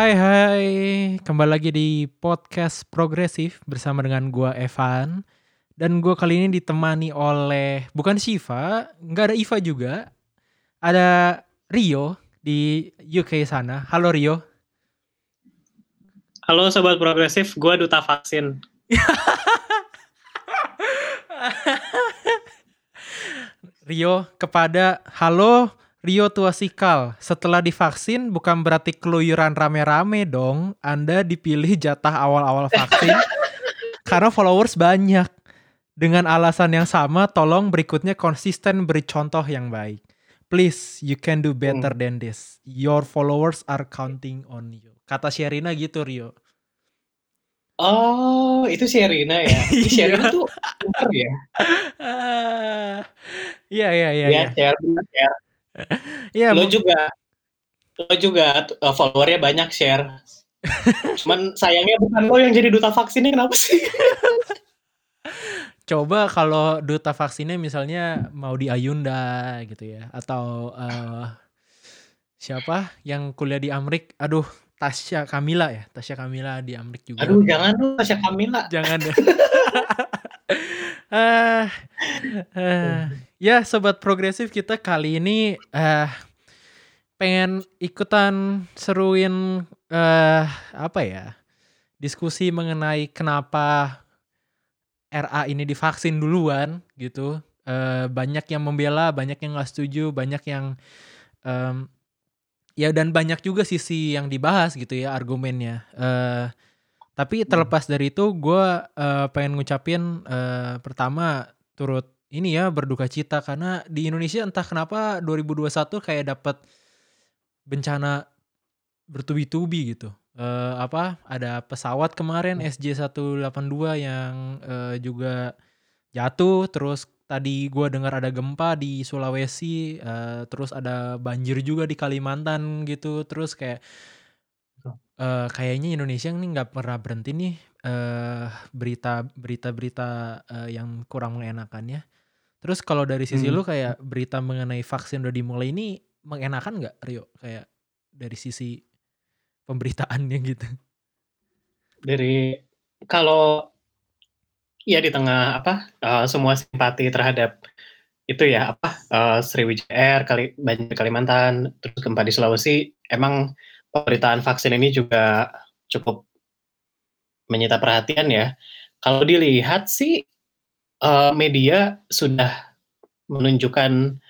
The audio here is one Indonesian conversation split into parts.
Hai hai, kembali lagi di podcast progresif bersama dengan gua Evan dan gua kali ini ditemani oleh bukan Shiva, nggak ada Iva juga, ada Rio di UK sana. Halo Rio. Halo sobat progresif, gua duta vaksin. Rio kepada halo Rio Tuasikal, setelah divaksin bukan berarti keluyuran rame-rame dong. Anda dipilih jatah awal-awal vaksin karena followers banyak. Dengan alasan yang sama, tolong berikutnya konsisten beri contoh yang baik. Please, you can do better than this. Your followers are counting on you. Kata Sherina gitu, Rio. Oh, itu Sherina ya. Sherina tuh pinter ya. Iya, iya, iya. Ya, iya. share, share. Iya, Lo juga lo juga uh, followernya banyak share. Cuman sayangnya bukan lo yang jadi duta vaksinnya kenapa sih? coba kalau duta vaksinnya misalnya mau di Ayunda gitu ya atau eh, siapa yang kuliah di Amrik aduh Tasya Kamila ya? Tasya Kamila di Amrik juga. Aduh, jangan lu Tasya Kamila. jangan deh. Eh, eh, ya sobat progresif kita kali ini eh pengen ikutan seruin eh apa ya diskusi mengenai kenapa RA ini divaksin duluan gitu. Eh banyak yang membela banyak yang nggak setuju banyak yang em, ya dan banyak juga sisi yang dibahas gitu ya argumennya. Eh tapi terlepas dari itu gue pengen ngucapin eh, pertama turut ini ya berduka cita. Karena di Indonesia entah kenapa 2021 kayak dapat bencana bertubi-tubi gitu. Eh, apa ada pesawat kemarin SJ182 yang eh, juga jatuh terus tadi gue dengar ada gempa di Sulawesi eh, terus ada banjir juga di Kalimantan gitu terus kayak eh, kayaknya Indonesia ini nggak pernah berhenti nih eh, berita berita-berita eh, yang kurang mengenakan ya. Terus kalau dari sisi Hmm. lu kayak berita mengenai vaksin udah dimulai ini mengenakan nggak Rio kayak dari sisi pemberitaannya gitu? Dari kalau ya di tengah apa uh, semua simpati terhadap itu ya apa uh, Sriwijaya Air, Kali, banjir Kalimantan, terus gempa di Sulawesi, emang pemberitaan vaksin ini juga cukup menyita perhatian ya. Kalau dilihat sih uh, media sudah menunjukkan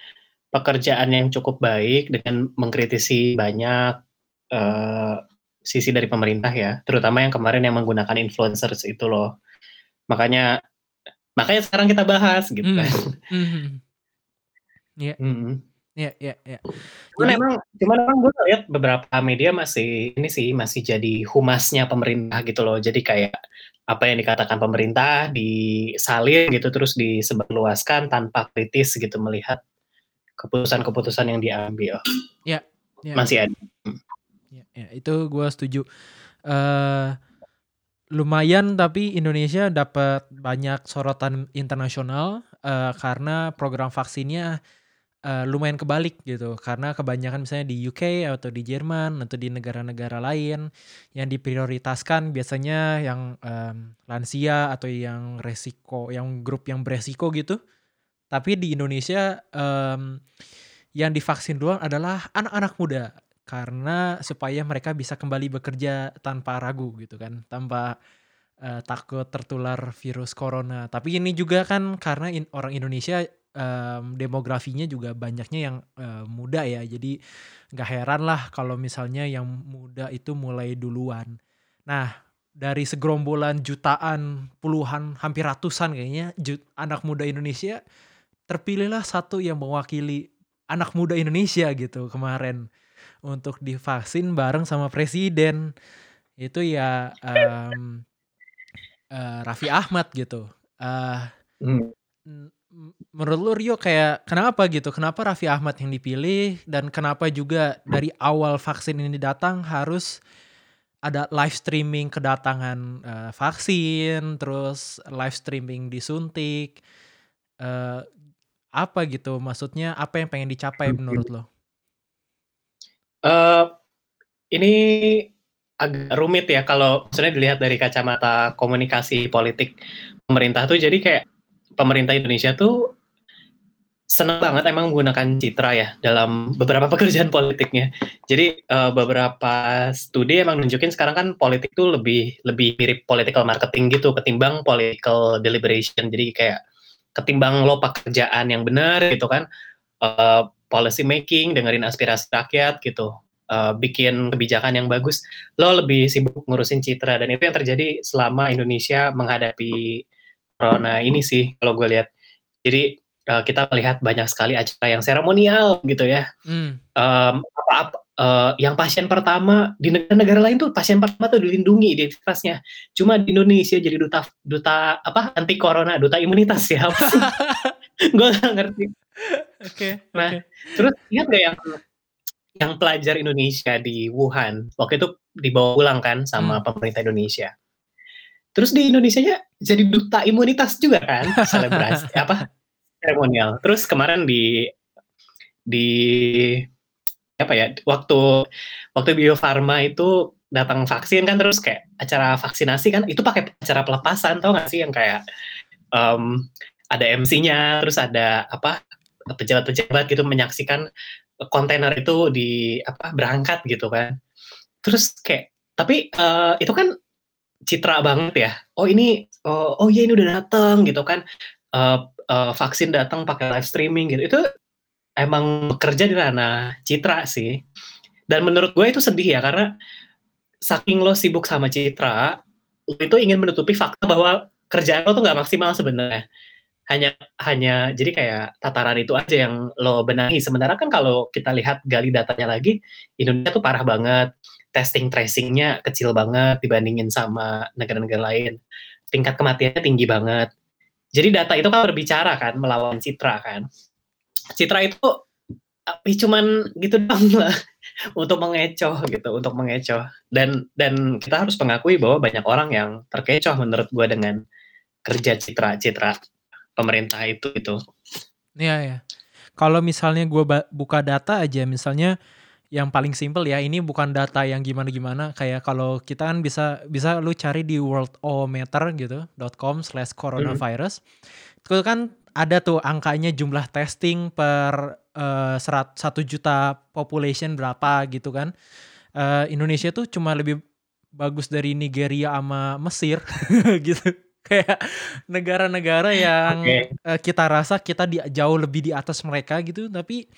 pekerjaan yang cukup baik dengan mengkritisi banyak uh, sisi dari pemerintah ya, terutama yang kemarin yang menggunakan influencers itu loh. Makanya makanya sekarang kita bahas gitu Hmm. kan. Mhm. Mm. Ya ya ya. Cuman emang cuman emang gue lihat beberapa media masih ini sih masih jadi humasnya pemerintah gitu loh. Jadi kayak apa yang dikatakan pemerintah disalin gitu terus disebarluaskan tanpa kritis gitu melihat keputusan-keputusan yang diambil. Ya, Masih ada. ya, ya, itu gue setuju. eh lumayan tapi Indonesia dapat banyak sorotan internasional eh, karena program vaksinnya eh, lumayan kebalik gitu. Karena kebanyakan misalnya di UK atau di Jerman atau di negara-negara lain yang diprioritaskan biasanya yang em, lansia atau yang resiko yang grup yang beresiko gitu. Tapi di Indonesia em, yang divaksin doang adalah anak-anak muda karena supaya mereka bisa kembali bekerja tanpa ragu gitu kan tanpa eh, takut tertular virus corona. Tapi ini juga kan karena in- orang Indonesia em, demografinya juga banyaknya yang eh, muda ya. Jadi nggak heran lah kalau misalnya yang muda itu mulai duluan. Nah dari segerombolan jutaan puluhan hampir ratusan kayaknya ju- anak muda Indonesia terpilihlah satu yang mewakili anak muda Indonesia gitu kemarin untuk divaksin bareng sama presiden itu ya em, eh, Raffi Ahmad gitu. Eh, Hmm. menurut lu Rio kayak kenapa gitu? Kenapa Raffi Ahmad yang dipilih dan kenapa juga dari awal vaksin ini datang harus ada live streaming kedatangan eh, vaksin, terus live streaming disuntik. Eh, apa gitu maksudnya apa yang pengen dicapai menurut lo? Eh, ini agak rumit ya kalau maksudnya dilihat dari kacamata komunikasi politik pemerintah tuh jadi kayak pemerintah Indonesia tuh senang banget emang menggunakan citra ya dalam beberapa pekerjaan politiknya. Jadi uh, beberapa studi emang nunjukin sekarang kan politik tuh lebih lebih mirip political marketing gitu ketimbang political deliberation. Jadi kayak ketimbang lo pekerjaan yang benar gitu kan, uh, policy making, dengerin aspirasi rakyat gitu, uh, bikin kebijakan yang bagus, lo lebih sibuk ngurusin citra dan itu yang terjadi selama Indonesia menghadapi corona ini sih kalau gue lihat. Jadi uh, kita melihat banyak sekali acara yang seremonial gitu ya. Hmm. Um, apa, apa uh, yang pasien pertama di negara-negara lain tuh pasien pertama tuh dilindungi identitasnya. Cuma di Indonesia jadi duta duta apa anti corona, duta imunitas ya. Gue gak ngerti. Oke. Okay, nah, okay. terus lihat gak yang yang pelajar Indonesia di Wuhan waktu itu dibawa pulang kan sama hmm. pemerintah Indonesia. Terus di Indonesia nya jadi duta imunitas juga kan, selebrasi apa seremonial. Terus kemarin di di apa ya waktu waktu Bio Farma itu datang vaksin kan terus kayak acara vaksinasi kan itu pakai acara pelepasan tau gak sih? Yang kayak um, ada MC-nya terus ada apa pejabat-pejabat gitu menyaksikan kontainer itu di apa berangkat gitu kan. Terus kayak tapi uh, itu kan citra banget ya. Oh ini oh, oh ya ini udah datang gitu kan. Uh, uh, vaksin datang pakai live streaming gitu. Itu emang bekerja di ranah citra sih. Dan menurut gue itu sedih ya karena saking lo sibuk sama citra lo itu ingin menutupi fakta bahwa kerjaan lo tuh nggak maksimal sebenarnya. Hanya hanya jadi kayak tataran itu aja yang lo benahi. Sementara kan kalau kita lihat gali datanya lagi Indonesia tuh parah banget. Testing tracingnya kecil banget dibandingin sama negara-negara lain. Tingkat kematiannya tinggi banget. Jadi data itu kan berbicara kan melawan citra kan. Citra itu tapi cuman gitu dong lah untuk mengecoh gitu, untuk mengecoh. Dan dan kita harus mengakui bahwa banyak orang yang terkecoh menurut gue dengan kerja citra-citra pemerintah itu itu. Iya ya. Kalau misalnya gue buka data aja, misalnya yang paling simple ya ini bukan data yang gimana-gimana kayak kalau kita kan bisa bisa lu cari di worldometer gitu .com slash coronavirus hmm. itu kan ada tuh angkanya jumlah testing per uh, juta population berapa gitu kan uh, Indonesia tuh cuma lebih bagus dari Nigeria sama Mesir gitu kayak negara-negara yang okay. uh, eh, kita rasa kita di, jauh lebih di atas mereka gitu tapi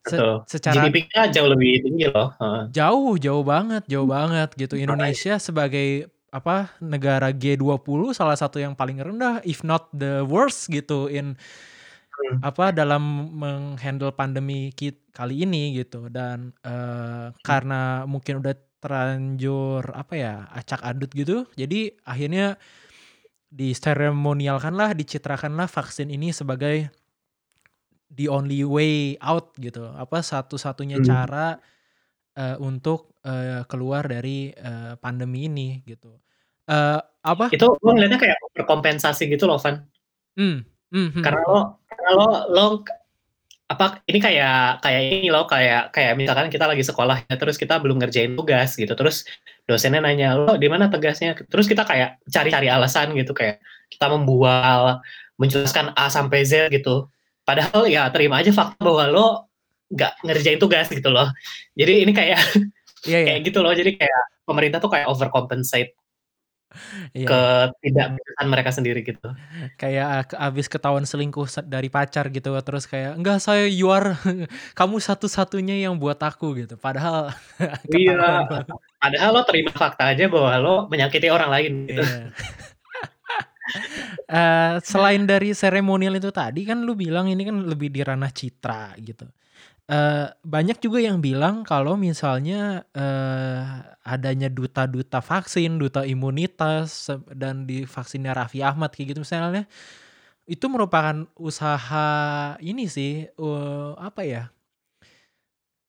Se secara GDP-nya jauh lebih tinggi loh. Jauh, jauh banget, jauh banget gitu. Indonesia sebagai apa negara G20 salah satu yang paling rendah if not the worst gitu in hmm. apa dalam menghandle pandemi kali ini gitu dan uh, hmm. karena mungkin udah terlanjur apa ya acak adut gitu jadi akhirnya di seremonialkan lah dicitrakan lah vaksin ini sebagai the only way out gitu apa satu-satunya hmm. cara uh, untuk uh, keluar dari uh, pandemi ini gitu. Uh, apa? Itu lo ngeliatnya kayak berkompensasi gitu loh Van. Hmm. Hmm, hmm. karena lo karena lo lo apa ini kayak kayak ini loh kayak kayak misalkan kita lagi sekolah ya terus kita belum ngerjain tugas gitu. Terus dosennya nanya lo di mana tugasnya? Terus kita kayak cari-cari alasan gitu kayak kita membual menjelaskan A sampai Z gitu. Padahal ya terima aja fakta bahwa lo nggak ngerjain tugas gitu loh. Jadi ini kayak yeah, yeah. kayak gitu loh. Jadi kayak pemerintah tuh kayak overcompensate yeah. ke tidak mereka sendiri gitu. Kayak abis ketahuan selingkuh dari pacar gitu terus kayak enggak saya you are kamu satu-satunya yang buat aku gitu. Padahal iya. Padahal lo terima fakta aja bahwa lo menyakiti orang lain gitu. Yeah uh, selain dari seremonial itu tadi kan lu bilang ini kan lebih di ranah citra gitu. Uh, banyak juga yang bilang kalau misalnya uh, adanya duta-duta vaksin, duta imunitas dan di vaksinnya Raffi Ahmad kayak gitu misalnya itu merupakan usaha ini sih uh, apa ya?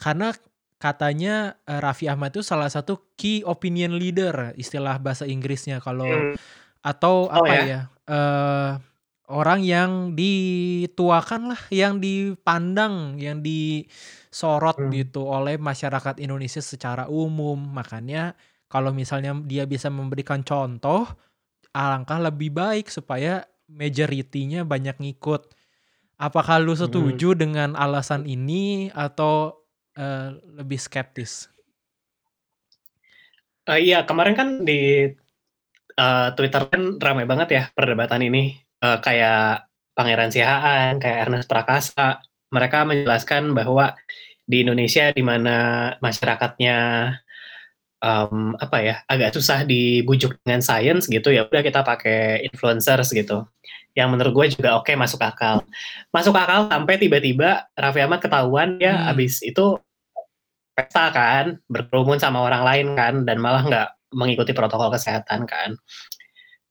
Karena katanya uh, Raffi Ahmad itu salah satu key opinion leader istilah bahasa Inggrisnya kalau hmm atau Oh apa ya? ya, uh, orang yang dituakan lah, yang dipandang, yang disorot Hmm. gitu oleh masyarakat Indonesia secara umum. Makanya Kalau misalnya dia bisa memberikan contoh, alangkah lebih baik supaya majority-nya banyak ngikut. Apakah lu Mhm. setuju dengan alasan ini atau, eee, lebih skeptis? Eee, iya kemarin kan di, eee, Twitter kan ramai banget ya perdebatan ini, eee, kayak Pangeran Siahaan, kayak Ernest Prakasa, mereka menjelaskan bahwa di Indonesia di mana masyarakatnya, mmm, apa ya, agak susah dibujuk dengan sains gitu, ya udah kita pakai influencers gitu. Yang menurut gue juga oke masuk akal. Masuk akal sampai tiba-tiba Raffi Ahmad ketahuan dia Hmm. habis itu pesta kan, berkerumun sama orang lain kan, dan malah nggak mengikuti protokol kesehatan kan.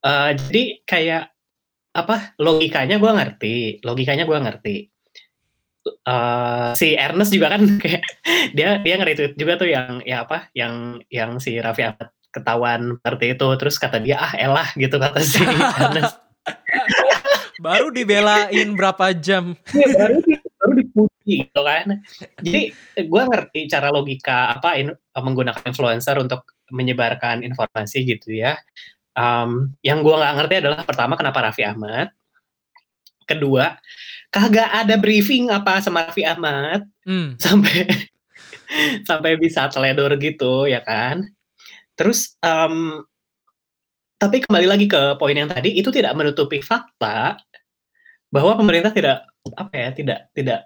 Eee, jadi kayak, apa, logikanya gue ngerti logikanya gue ngerti. Eee, si Ernest juga kan kayak dia dia nge-retweet juga tuh yang yang apa, yang yang si Raffi Ahmad ketahuan seperti itu, terus kata dia, "Ah elah," gitu kata si Ernest. Baru dibelain berapa jam. Iya baru baru dipuji gitu kan. Jadi gue ngerti cara logika apa, in menggunakan influencer untuk menyebarkan informasi gitu ya. Mmm, yang gue nggak ngerti adalah pertama kenapa Raffi Ahmad. Kedua, kagak ada briefing apa sama Raffi Ahmad, Mmm. sampai sampai bisa teledor gitu ya kan. Terus, mmm, tapi kembali lagi ke poin yang tadi, itu tidak menutupi fakta bahwa pemerintah tidak, apa ya, tidak tidak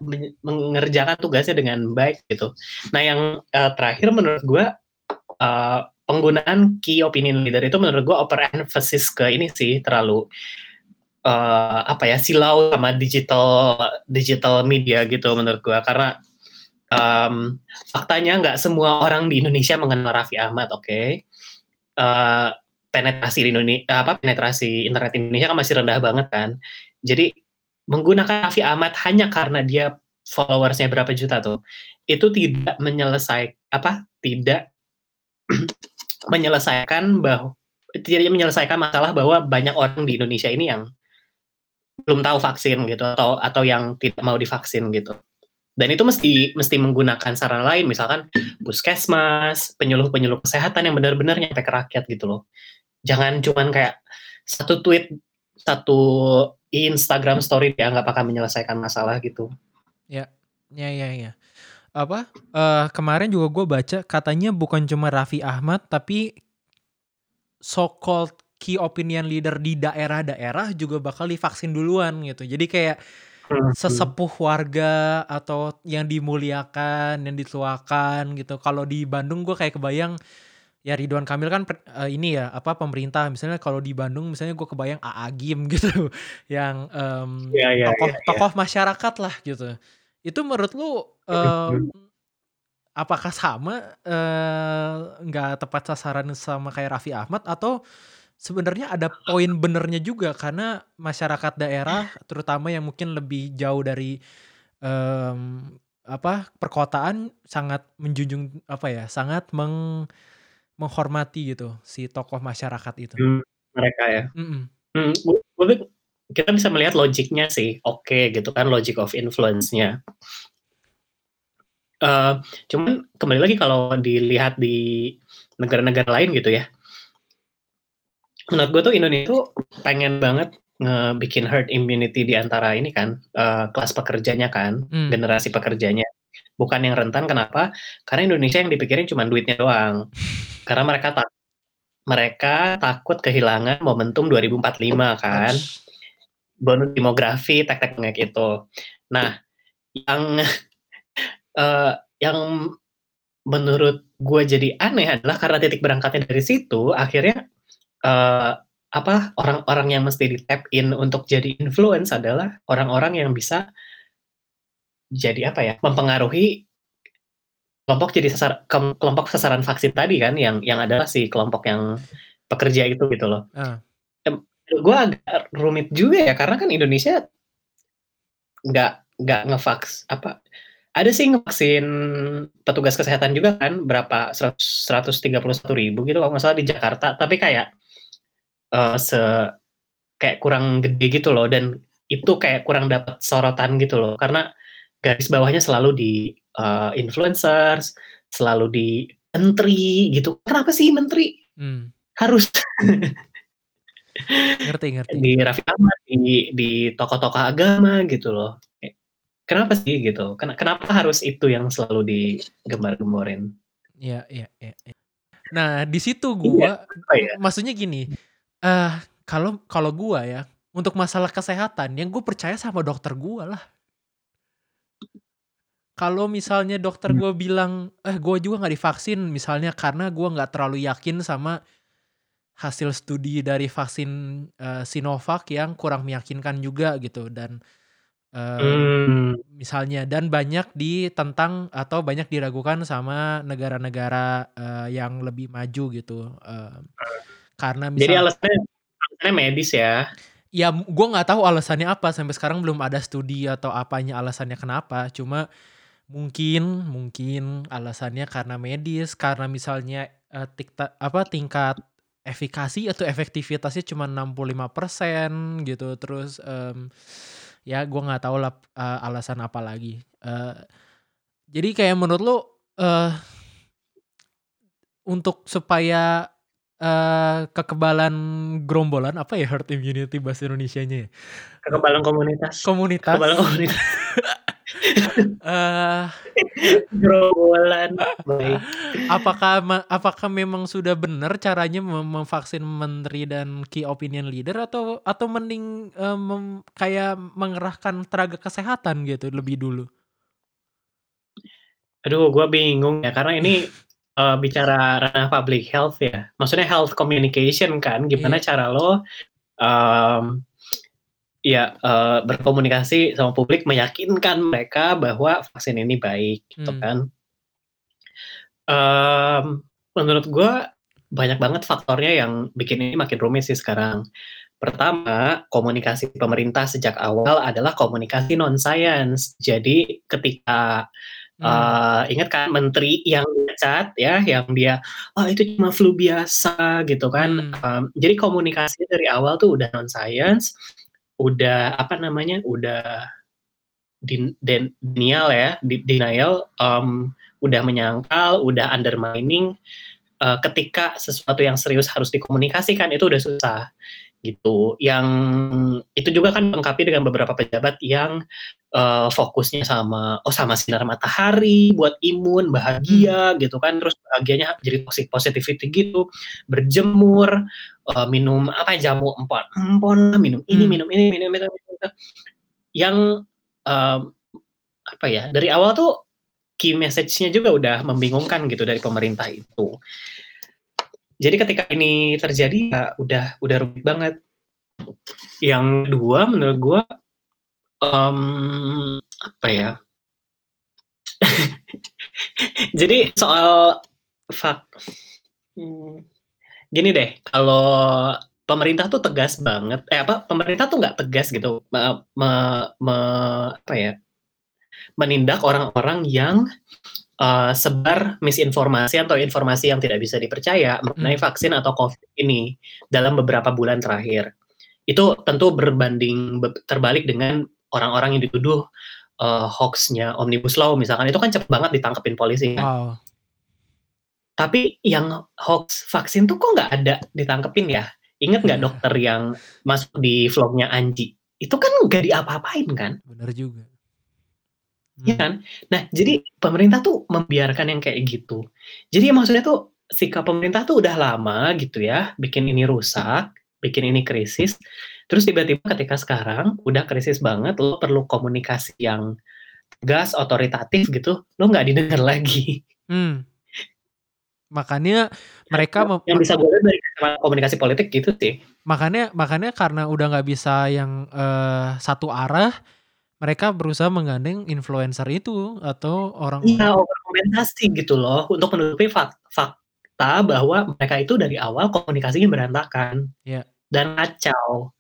mengerjakan tugasnya dengan baik gitu. Nah yang, eee, terakhir menurut gue, eee, penggunaan key opinion leader itu menurut gue over emphasis ke ini sih, terlalu, eee, apa ya, silau sama digital digital media gitu menurut gue. Karena, mmm, faktanya nggak semua orang di Indonesia mengenal Raffi Ahmad, oke. Eee, penetrasi di Indone apa, penetrasi internet Indonesia kan masih rendah banget kan. Jadi menggunakan Raffi Ahmad hanya karena dia followers-nya berapa juta tuh, itu tidak menyelesai apa, tidak menyelesaikan bahu tidak menyelesaikan masalah bahwa banyak orang di Indonesia ini yang belum tahu vaksin gitu atau atau yang tidak mau divaksin gitu. Dan itu mesti mesti menggunakan sarana lain, misalkan puskesmas, penyuluh-penyuluh kesehatan yang benar-benar nyampe ke rakyat gitu loh. Jangan cuman kayak satu tweet, satu Instagram story dianggap akan menyelesaikan masalah gitu. Ya, ya ya ya. Apa, eee, kemarin juga gue baca katanya bukan cuma Raffi Ahmad, tapi so called key opinion leader di daerah-daerah juga bakal divaksin duluan gitu. Jadi kayak Mhm. sesepuh warga atau yang dimuliakan, yang dituakan gitu. Kalau di Bandung gue kayak kebayang, ya Ridwan Kamil kan eee, ini ya, apa, pemerintah. Misalnya kalau di Bandung misalnya gue kebayang A.A. Gym gitu, yang, mmm, Iya iya tokoh iya iya. tokoh masyarakat lah gitu. Itu menurut lu, Mhm. apakah sama, eee, nggak tepat sasaran sama kayak Raffi Ahmad atau sebenarnya ada poin benernya juga karena masyarakat daerah terutama yang mungkin lebih jauh dari, mmm, apa, perkotaan sangat menjunjung apa ya, sangat meng menghormati gitu si tokoh masyarakat itu. Mmm, mereka ya. Mhm. Mmm, mu mungkin kita bisa melihat logiknya sih, oke gitu kan, logic of influence-nya. Eee, cuman kembali lagi kalau dilihat di negara-negara lain gitu ya. Menurut gue tuh Indonesia tuh pengen banget ngebikin herd immunity di antara ini kan, eee, kelas pekerjanya kan, Mmm. generasi pekerjanya. Bukan yang rentan, kenapa? Karena Indonesia yang dipikirin cuman duitnya doang. Karena mereka tak mereka takut kehilangan momentum 2045 kan. Ouch. Bonus demografi, tek-tek ngek itu. Nah, yang, eee, yang menurut gue jadi aneh adalah karena titik berangkatnya dari situ, akhirnya, eee, apa, orang-orang yang mesti di-tap in untuk jadi influence adalah orang-orang yang bisa jadi apa ya, mempengaruhi kelompok jadi sasar kelompok sasaran vaksin tadi kan, yang yang adalah si kelompok yang pekerja itu gitu loh. Heeh. Gue agak rumit juga ya, karena kan Indonesia nggak nggak ngevaks apa, ada sih ngevaksin petugas kesehatan juga kan, berapa, seratus 131.000 gitu kalau nggak salah di Jakarta, tapi kayak, eee, se kayak kurang gede gitu loh, dan itu kayak kurang dapat sorotan gitu loh. Karena garis bawahnya selalu di, eee, influencers, selalu di menteri gitu. Kenapa sih menteri Hmm. harus Ngerti ngerti. di Raffi Ahmad, di di tokoh-tokoh agama gitu loh. Kayak, kenapa sih gitu? Ken kenapa harus itu yang selalu digembar-gemborin? Iya iya iya iya. Nah, di situ Iya, gua kenapa ya? maksudnya gini, eh kalau kalau gua ya, untuk masalah kesehatan yang gue percaya sama dokter gua lah. Kalau misalnya dokter Hmm. gua bilang, "Eh, gua juga nggak divaksin," misalnya karena gua nggak terlalu yakin sama hasil studi dari vaksin, eee, Sinovac yang kurang meyakinkan juga gitu dan, eee, Mmm. misalnya dan banyak ditentang atau banyak diragukan sama negara-negara, eee, yang lebih maju gitu, eee, karena Jadi misal alasannya alasannya medis ya? Ya, gue nggak tahu alasannya apa, sampai sekarang belum ada studi atau apanya alasannya kenapa. Cuma mungkin mungkin alasannya karena medis, karena misalnya, eee, tikta apa, tingkat efikasi atau efektivitasnya cuma 65% gitu. Terus, mmm, ya gue nggak tahu lah, eee, alasan apa lagi. Eee, jadi kayak menurut lu, eee untuk supaya, eee, kekebalan gerombolan, apa ya herd immunity bahasa Indonesianya ya? Kekebalan komunitas. Komunitas. Kekebalan komunitas. Gerombolan, baik. apakah apakah memang sudah benar caranya mem memvaksin menteri dan key opinion leader atau atau mending, mem kayak mengerahkan tenaga kesehatan gitu lebih dulu? Aduh, gua bingung ya, karena ini, eee, bicara ranah public health ya. Maksudnya health communication kan, gimana Iya. cara lo, mmm, ya, eee, berkomunikasi sama publik, meyakinkan mereka bahwa vaksin ini baik, gitu Hmm. kan. Mmm, menurut gua banyak banget faktornya yang bikin ini makin rumit sih sekarang. Pertama, komunikasi pemerintah sejak awal adalah komunikasi non-science. Jadi ketika, Mmm. eee, ingat kan menteri yang dipecat ya, yang dia, "Ah, itu cuma flu biasa," gitu kan. Mmm. Mmm, jadi komunikasinya dari awal tuh udah non-science, udah apa namanya, udah din den denial ya, denial, mmm, udah menyangkal, udah undermining, eee, ketika sesuatu yang serius harus dikomunikasikan itu udah susah, gitu. Yang itu juga kan dilengkapi dengan beberapa pejabat yang, eee, fokusnya sama, oh sama sinar matahari buat imun, bahagia gitu kan, terus bahagianya jadi toxic positivity gitu, berjemur, eee, minum apa, jamu empon-empon, minum ini, minum ini, minum itu, minum itu. Yang, mmm, apa ya, dari awal tuh key message-nya juga udah membingungkan gitu dari pemerintah itu. Jadi ketika ini terjadi ya udah udah rumit banget. Yang kedua menurut gua, mmm, apa ya jadi soal vak mmm, gini deh, kalau pemerintah tuh tegas banget eh, apa, pemerintah tuh nggak tegas gitu, me me me apa ya, menindak orang-orang yang, eee, sebar misinformasi atau informasi yang tidak bisa dipercaya mengenai Mmm. vaksin atau Covid ini dalam beberapa bulan terakhir. Itu tentu berbanding be terbalik dengan orang-orang yang dituduh, eee, hoax-nya Omnibus Law misalkan, itu kan cepet banget ditangkepin polisi kan. Wow. Tapi yang hoax vaksin tuh kok nggak ada ditangkepin ya? Ingat nggak dokter yang masuk di vlog-nya Anji? Itu kan nggak diapa-apain kan? Bener juga. Iya Mmm. kan? Nah, jadi pemerintah tuh membiarkan yang kayak gitu. Jadi maksudnya tuh sikap pemerintah tuh udah lama gitu ya, bikin ini rusak, bikin ini krisis, terus tiba-tiba ketika sekarang udah krisis banget, lo perlu komunikasi yang tegas, otoritatif gitu, lo nggak didengar lagi. Mmm. Makanya mereka Yang bisa lihat dari komunikasi politik gitu sih. Makanya makanya karena udah nggak bisa yang, eee, satu arah, mereka berusaha menggandeng influencer itu atau Iya, orang-orang overkompensasi gitu loh, untuk menutupi fak fakta bahwa mereka itu dari awal komunikasinya berantakan Iya. dan kacau.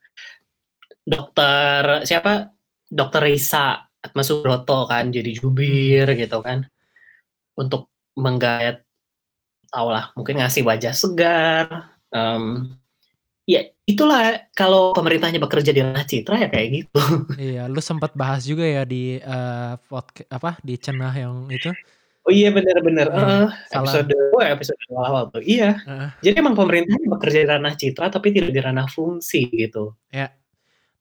Dokter siapa, Dokter Reisa Atmasubroto kan jadi jubir Mmm. gitu kan, untuk menggayat tahulah mungkin ngasih wajah segar, mmm, ya itulah kalau pemerintahnya bekerja di ranah citra ya kayak gitu. Iya, lu sempet bahas juga ya di, eee, podca apa, di Cenah yang itu? Oh iya benar benar, Iya, heeh, salah. episode wah episode awal tuh, iya. Heeh. Jadi emang pemerintah bekerja di ranah citra tapi tidak di ranah fungsi gitu. Ya.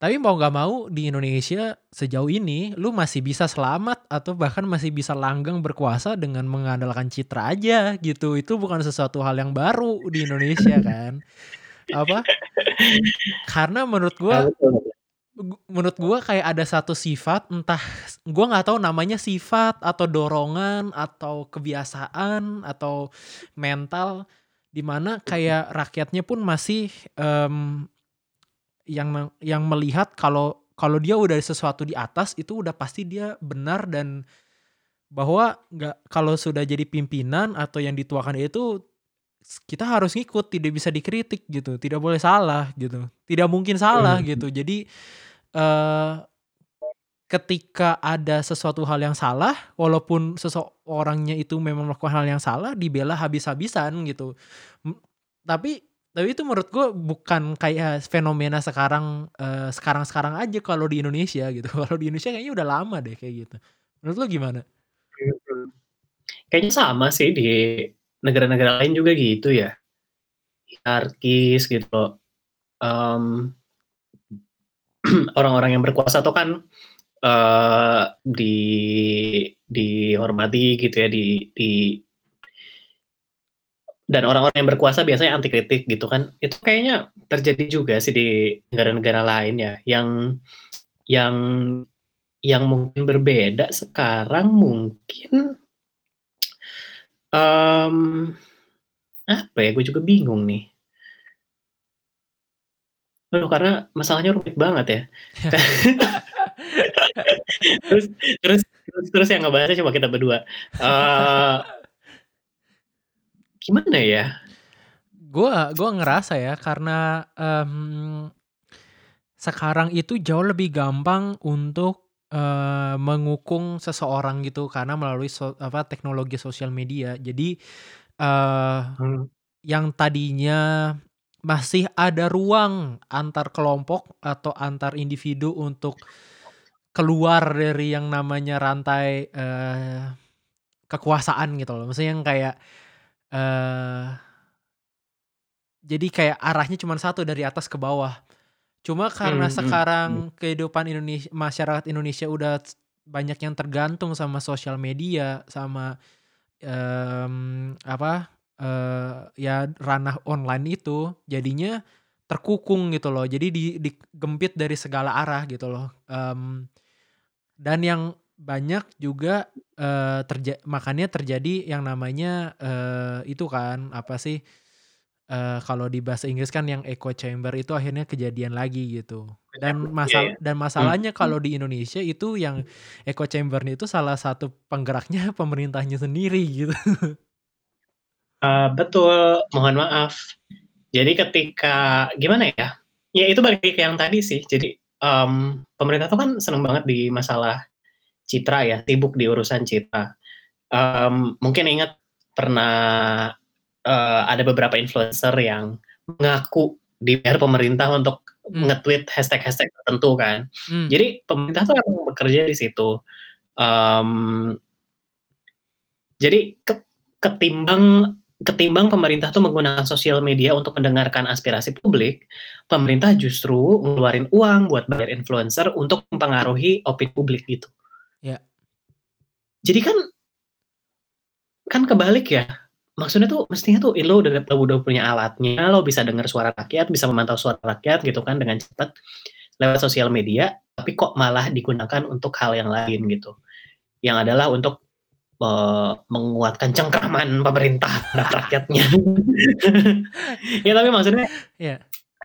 Tapi mau nggak mau di Indonesia sejauh ini lu masih bisa selamat atau bahkan masih bisa langgeng berkuasa dengan mengandalkan citra aja gitu. Itu bukan sesuatu hal yang baru di Indonesia kan. Apa? Karena menurut Ah, gua gu menurut gua kayak ada satu sifat entah gua nggak tahu namanya sifat atau dorongan atau kebiasaan atau mental di mana kayak rakyatnya pun masih, mmm, yang yang melihat kalau kalau dia udah sesuatu di atas itu udah pasti dia benar dan bahwa nggak kalau sudah jadi pimpinan atau yang dituakan itu kita harus ngikut, tidak bisa dikritik gitu, tidak boleh salah gitu, tidak mungkin salah Mhm. gitu. Jadi, eee, ketika ada sesuatu hal yang salah, walaupun seseorangnya itu memang melakukan hal yang salah, dibela habis-habisan gitu. M tapi tapi itu menurut gua bukan kayak fenomena sekarang, eee, sekarang-sekarang aja kalau di Indonesia gitu. Kalau di Indonesia kayaknya udah lama deh kayak gitu. Menurut lu gimana? Mhm. Kayaknya sama sih di negara-negara lain juga gitu ya. Hierarkis gitu loh, mmm, orang-orang yang berkuasa tuh kan, eee, di dihormati gitu ya, di di dan orang-orang yang berkuasa biasanya anti kritik gitu kan. Itu kayaknya terjadi juga sih di negara-negara lain ya, yang yang yang mungkin berbeda sekarang mungkin mmm, apa ya, gue juga bingung nih. Aduh, karena masalahnya rumit banget ya. Terus terus terus terus yang ngebahasnya cuma kita berdua, eee gimana ya? Gua gua ngerasa ya karena, mmm, sekarang itu jauh lebih gampang untuk, eee, mengukung seseorang gitu karena melalui so apa, teknologi sosial media. Jadi, eee, Mmm. yang tadinya masih ada ruang antar kelompok atau antar individu untuk keluar dari yang namanya rantai, eee, kekuasaan gitu loh. Maksudnya yang kayak, eee jadi kayak arahnya cuman satu dari atas ke bawah. Cuma karena mhm mhm. sekarang kehidupan Indones masyarakat Indonesia udah banyak yang tergantung sama sosial media, sama, mmm, apa, eee, ya ranah online itu, jadinya terkukung gitu loh. Jadi di digempit dari segala arah gitu loh, mmm, dan yang banyak juga, eee, terja makanya terjadi yang namanya, eee, itu kan, apa sih, eee, kalau di bahasa Inggris kan yang echo chamber itu akhirnya kejadian lagi gitu. Dan iya masal ya, dan masalahnya mhm. kalau di Indonesia itu yang echo chamber-nya itu salah satu penggeraknya pemerintahnya sendiri gitu. Eee, betul, mohon maaf. Jadi ketika gimana ya, ya itu balik ke yang tadi sih. Jadi, mmm, pemerintah tuh kan seneng banget di masalah citra ya, sibuk di urusan citra. Mmm, mungkin ingat pernah, eee, ada beberapa influencer yang mengaku di-hire pemerintah untuk Mmm. nge-tweet hashtag-hashtag tertentu kan. Mmm. Jadi pemerintah tuh emang bekerja di situ, mmm jadi ket ketimbang ketimbang pemerintah tuh menggunakan sosial media untuk mendengarkan aspirasi publik, pemerintah justru ngeluarin uang buat bayar influencer untuk mempengaruhi opini publik gitu. Ya. Jadi kan kan kebalik ya, maksudnya tuh mestinya tuh lo udah udah punya alatnya, lo bisa denger suara rakyat, bisa memantau suara rakyat gitu kan dengan cepat lewat sosial media, tapi kok malah digunakan untuk hal yang lain gitu. Yang adalah untuk, eee, menguatkan cengkraman pemerintah rakyatnya. Ya tapi maksudnya, Iya.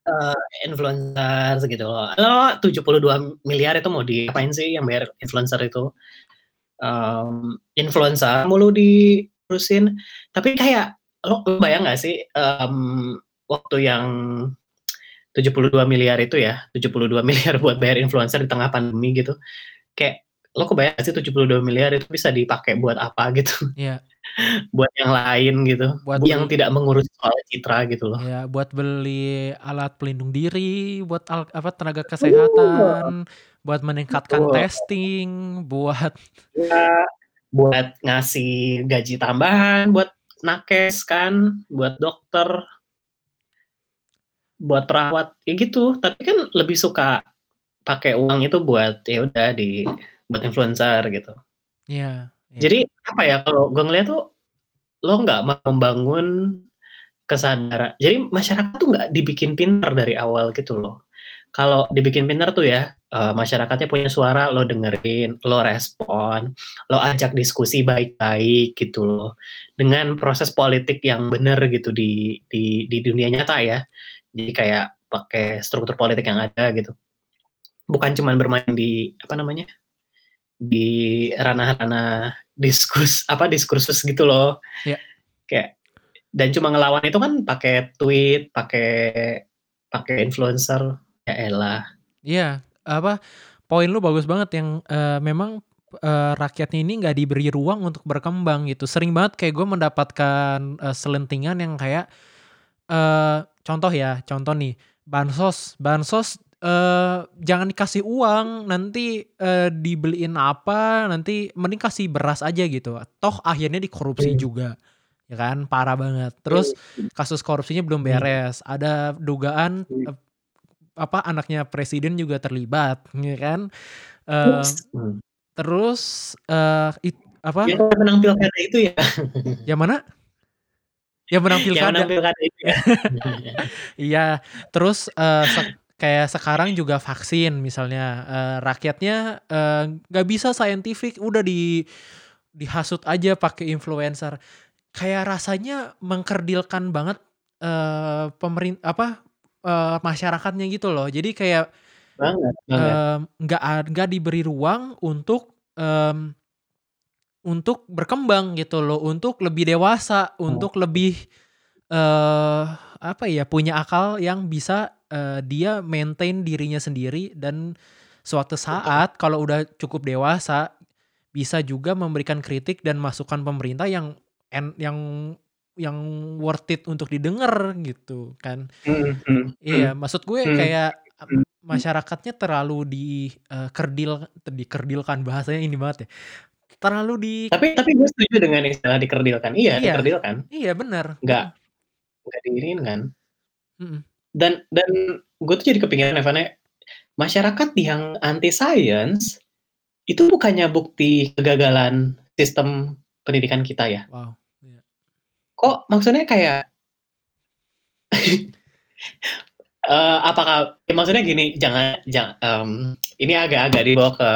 eee, influencer segitu loh, lo 72.000.000.000 itu mau diapain sih yang bayar influencer itu? Mmm, influencer mulu diurusin, tapi kayak lo kebayang nggak sih, mmm, waktu yang 72.000.000.000 itu ya, 72.000.000.000 buat bayar influencer di tengah pandemi gitu, kayak lo kebayang sih 72.000.000.000 itu bisa dipakai buat apa gitu? Iya. Buat yang lain gitu, Buat yang bel tidak mengurus soal citra gitu loh. Iya, buat beli alat pelindung diri, buat al apa, tenaga kesehatan, buat meningkatkan Betul. testing, buat Iya. buat ngasih gaji tambahan buat nakes kan, buat dokter. Buat perawat, ya gitu. Tapi kan lebih suka pakai uang itu buat, ya udah di buat influencer gitu. Iya, iya. Jadi, apa ya, kalau gue ngeliat tuh, lo nggak membangun kesadaran jadi masyarakat tuh nggak dibikin pintar dari awal gitu loh. Kalau dibikin pintar tuh ya, eee, masyarakatnya punya suara, lo dengerin, lo respon, lo ajak diskusi baik-baik gitu loh. Dengan proses politik yang bener gitu di di di dunia nyata ya. Jadi kayak pakai struktur politik yang ada gitu. Bukan cuman bermain di, apa namanya, di ranah-ranah diskus apa, diskursus gitu loh. Iya. Kayak dan cuma ngelawan itu kan pakai tweet, pakai pakai influencer, ya elah. Iya, apa, poin lu bagus banget yang, eee, memang, eee, rakyatnya ini nggak diberi ruang untuk berkembang gitu. Sering banget kayak gue mendapatkan, eee, selentingan yang kayak, eee, contoh ya, contoh nih, bansos bansos, eee, jangan dikasih uang, nanti, eee, dibeliin apa, nanti mending kasih beras aja gitu. Toh akhirnya dikorupsi Mmm. juga, ya kan, parah banget. Terus Mmm. kasus korupsinya belum beres, ada dugaan, Mmm. Apa, anaknya presiden juga terlibat, ya kan. Mmm. terus, eee, it apa Yang menang pilkada itu ya? Yang mana? Yang menang Yang menang pilkada. itu ya? Iya, terus, eee, sek kayak sekarang juga vaksin misalnya, eee, rakyatnya, nggak bisa scientific, udah di dihasut aja pakai influencer. Kayak rasanya mengkerdilkan banget, eee, pemerin apa, eee, masyarakatnya gitu loh. Jadi kayak, Banget nggak ad nggak diberi ruang untuk, mmm, untuk berkembang gitu loh, untuk lebih dewasa, Oh. untuk lebih, eee, apa ya, punya akal yang bisa, eee, dia maintain dirinya sendiri dan suatu saat kalau udah cukup dewasa, bisa juga memberikan kritik dan masukan pemerintah yang en yang yang worth it untuk didengar gitu kan. Mhm mhm mhm. Iya, maksud gue Mhm. kayak, ep Mhm mhm. masyarakatnya terlalu di, eee, kerdil dikerdilkan, bahasanya ini banget ya, terlalu di Tapi tapi gue setuju dengan istilah dikerdilkan. Iya, Iya, dikerdilkan. iya bener, Nggak nggak diiniin kan. Mhm. Dan dan gue tuh jadi kepikiran Evan ya, masyarakat yang anti science, itu bukannya bukti kegagalan sistem pendidikan kita ya? Wow. Kok maksudnya kayak eee, apakah ya maksudnya gini, jangan jang mmm, ini agak-agak dibawa ke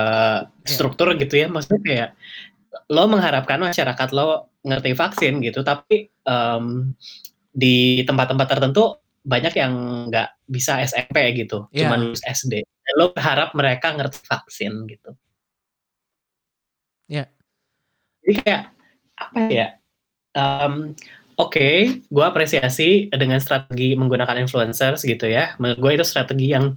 Iya. struktur gitu ya, maksudnya kayak, lo mengharapkan masyarakat lo ngerti vaksin gitu, tapi, mmm, di tempat-tempat tertentu banyak yang nggak bisa SMP gitu, cuman Iya. lulus SD, dan lo berharap mereka ngerti vaksin gitu. Iya. Jadi kayak, apa ya, mmm, oke, gue apresiasi dengan strategi menggunakan influencers gitu ya, menurut gue itu strategi yang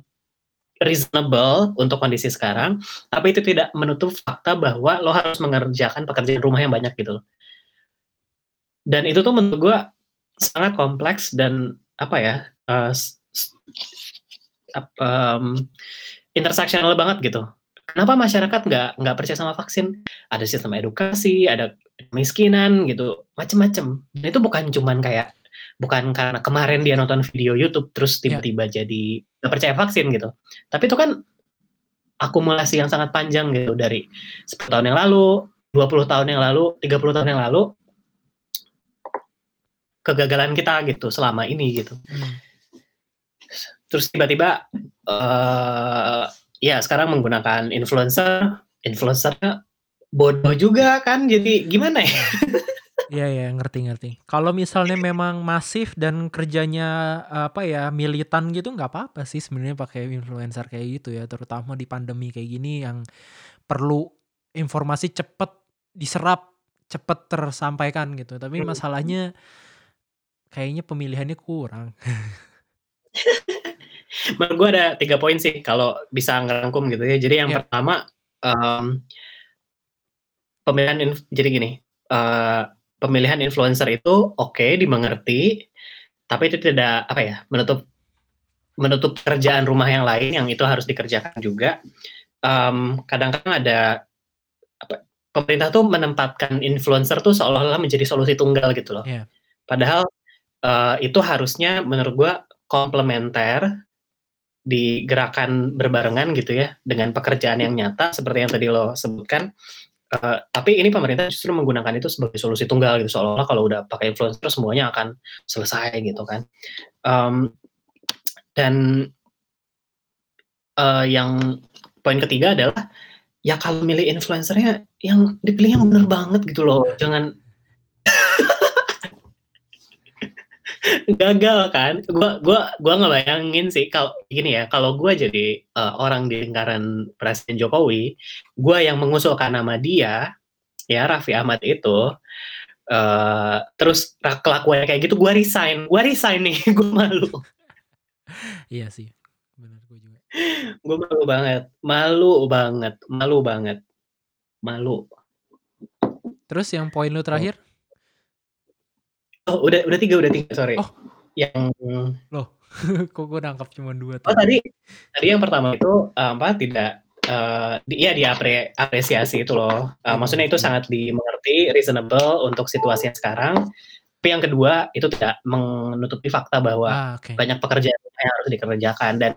reasonable untuk kondisi sekarang, tapi itu tidak menutup fakta bahwa lo harus mengerjakan pekerjaan rumah yang banyak gitu. Dan itu tuh menurut gue sangat kompleks dan apa ya, ap mmm, intersectional banget gitu. Kenapa masyarakat nggak nggak percaya sama vaksin? Ada sistem edukasi, ada kemiskinan gitu, macem-macem. Dan itu bukan cuman kayak bukan karena kemarin dia nonton video YouTube terus Iya. tiba-tiba jadi nggak percaya vaksin gitu. Tapi itu kan akumulasi yang sangat panjang gitu dari 10 tahun yang lalu, 20 tahun yang lalu, 30 tahun yang lalu kegagalan kita gitu selama ini gitu. Mmm. Terus tiba-tiba, eee, ya sekarang menggunakan influencer, influencer-nya bodoh juga kan, jadi gimana ya? Iya. Iya, ngerti ngerti. Kalau misalnya memang masif dan kerjanya, apa ya, militan gitu nggak apa-apa sih sebenarnya pakai influencer kayak gitu ya, terutama di pandemi kayak gini yang perlu informasi cepet diserap, cepet tersampaikan gitu. Tapi masalahnya kayaknya pemilihannya kurang. Menurut gue ada 3 poin sih kalau bisa ngerangkum gitu ya. Jadi yang Iya. pertama, mmm pemilihan inf jadi gini, eee, pemilihan influencer itu oke, dimengerti, tapi itu tidak, apa ya, menutup menutup pekerjaan rumah yang lain yang itu harus dikerjakan juga. Mmm, kadang-kadang ada, apa, pemerintah tuh menempatkan influencer tuh seolah-olah menjadi solusi tunggal gitu loh. Iya. Padahal, eee, itu harusnya menurut gua komplementer di gerakan berbarengan gitu ya, dengan pekerjaan yang nyata seperti yang tadi lo sebutkan, eee, tapi ini pemerintah justru menggunakan itu sebagai solusi tunggal gitu, seolah-olah kalau udah pakai influencer semuanya akan selesai gitu kan. Mmm, dan eee, yang poin ketiga adalah, ya kalau milih influencer-nya yang dipilih yang bener banget gitu loh, jangan gagal kan. Gua gua gua ngebayangin sih kalau gini ya, kalau gua jadi, eee, orang di lingkaran Presiden Jokowi, gua yang mengusulkan nama dia, ya Raffi Ahmad itu, eee, terus kelakuannya kayak gitu, gua resign gua resign nih, gua malu. Iya sih, bener gue juga. Gua malu banget malu banget malu banget. Malu. Terus yang poin lu terakhir? Oh udah udah 3 udah 3 sorry. Oh. Yang Loh, kok gue nangkep cuman 2 Oh tadi? tadi tadi yang pertama itu, eee, apa, tidak, eee, di iya diapre apresiasi itu loh, eee, maksudnya itu sangat dimengerti, reasonable untuk situasi yang sekarang. Tapi yang kedua, itu tidak menutupi fakta bahwa Ah, oke. banyak pekerjaan yang harus dikerjakan dan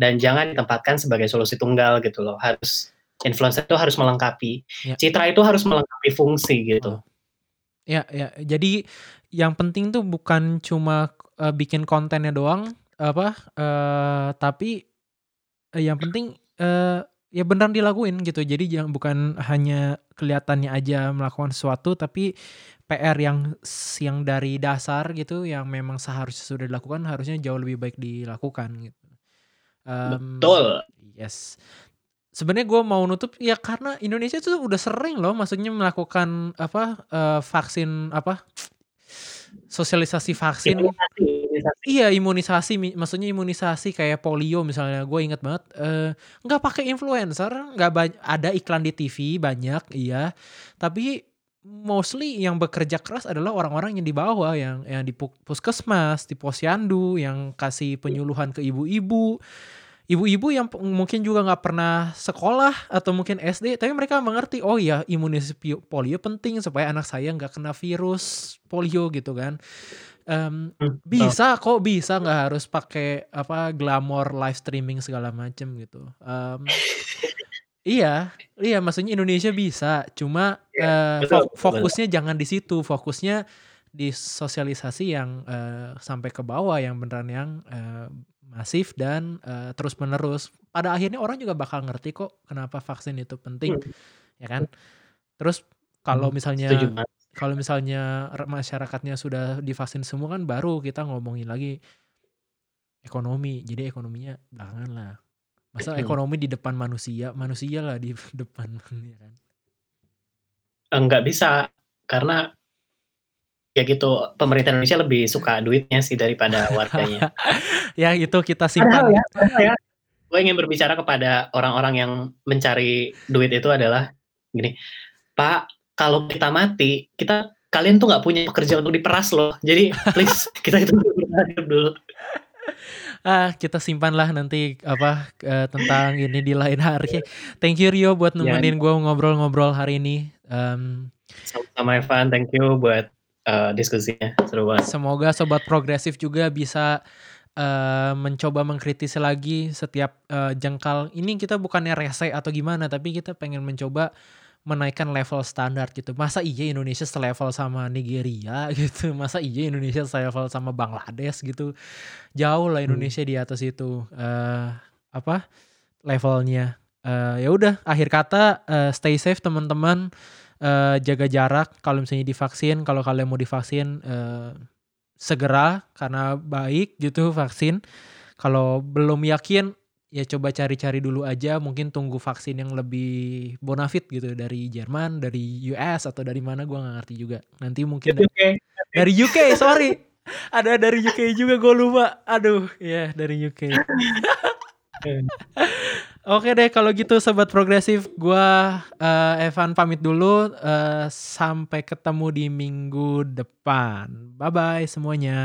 dan jangan ditempatkan sebagai solusi tunggal gitu loh, harus influencer itu harus melengkapi, Ya. citra itu harus melengkapi fungsi gitu. Oh. Ya ya, jadi yang penting tuh bukan cuma, eee, bikin kontennya doang, apa, eee, tapi, eee, yang penting, eee, ya beneran dilakuin gitu. Jadi jangan bukan hanya kelihatannya aja melakukan sesuatu, tapi PR yang yang dari dasar gitu, yang memang seharusnya sudah dilakukan, harusnya jauh lebih baik dilakukan gitu. Mmm, Betul. yes. Sebenarnya gue mau nutup, ya karena Indonesia tuh udah sering loh maksudnya melakukan apa, eee, vaksin apa, sosialisasi vaksin. Imunisasi imunisasi. Iya imunisasi, maksudnya imunisasi kayak polio misalnya, gue inget banget, eee, nggak pakai influencer, nggak ada iklan di TV banyak, iya. Tapi mostly yang bekerja keras adalah orang-orang yang di bawah, yang yang di puskesmas, di posyandu, yang kasih penyuluhan ke ibu-ibu. Ibu-ibu yang mungkin juga nggak pernah sekolah atau mungkin SD, tapi mereka mengerti, "Oh ya imunisasi polio penting supaya anak saya nggak kena virus polio," gitu kan. Betul. bisa kok, bisa nggak harus pakai apa, glamor live streaming segala macem gitu. Mmm, iya iya maksudnya Indonesia bisa, cuma, fo betul. fokusnya jangan di situ, fokusnya di sosialisasi yang, eee, sampai ke bawah yang beneran yang, eee, masif dan, eee, terus-menerus. Pada akhirnya orang juga bakal ngerti kok kenapa vaksin itu penting, Mmm. ya kan. Terus kalau Mmm, misalnya setuju kalau misalnya masyarakatnya sudah divaksin semua kan baru kita ngomongin lagi ekonomi, jadi ekonominya belakangan lah. Masa Mhm. ekonomi di depan manusia, manusia lah di depan, ya kan. Enggak bisa, karena ya gitu, pemerintah Indonesia lebih suka duitnya sih daripada warganya. Ya itu kita Padahal simpan. ya padahal ya, gue ingin berbicara kepada orang-orang yang mencari duit itu adalah gini, "Pak, kalau kita mati, kita kalian tuh nggak punya pekerjaan untuk diperas loh. Jadi please kita itu dulu." Ah, kita simpanlah nanti apa, eee, tentang ini di lain hari. Thank you Rio buat Iya. nemenin gue ngobrol-ngobrol hari ini, mmm Sama-sama Evan, thank you buat, eee, diskusinya, seru banget. Semoga sobat progresif juga bisa, eee, mencoba mengkritisi lagi setiap, eee, jengkal ini kita bukannya rese atau gimana, tapi kita pengen mencoba menaikkan level standar gitu. Masa iya Indonesia selevel sama Nigeria gitu, masa iya Indonesia selevel sama Bangladesh gitu. Jauh lah Mmm. Indonesia di atas itu, eee, apa, levelnya. Eee, ya udah akhir kata, eee, stay safe teman-teman, eee, jaga jarak kalau misalnya divaksin, kalau kalian mau divaksin, eee, segera karena baik gitu vaksin. Kalau belum yakin, ya coba cari-cari dulu aja, mungkin tunggu vaksin yang lebih bonafit gitu dari Jerman, dari US, atau dari mana gua nggak ngerti juga. Nanti mungkin da Oke. dari UK, sorry, ada dari UK juga gue lupa. Aduh, iya dari UK. Oke deh kalau gitu sobat progresif, gua, eee, Evan pamit dulu, eee, sampai ketemu di minggu depan. Bye-bye semuanya.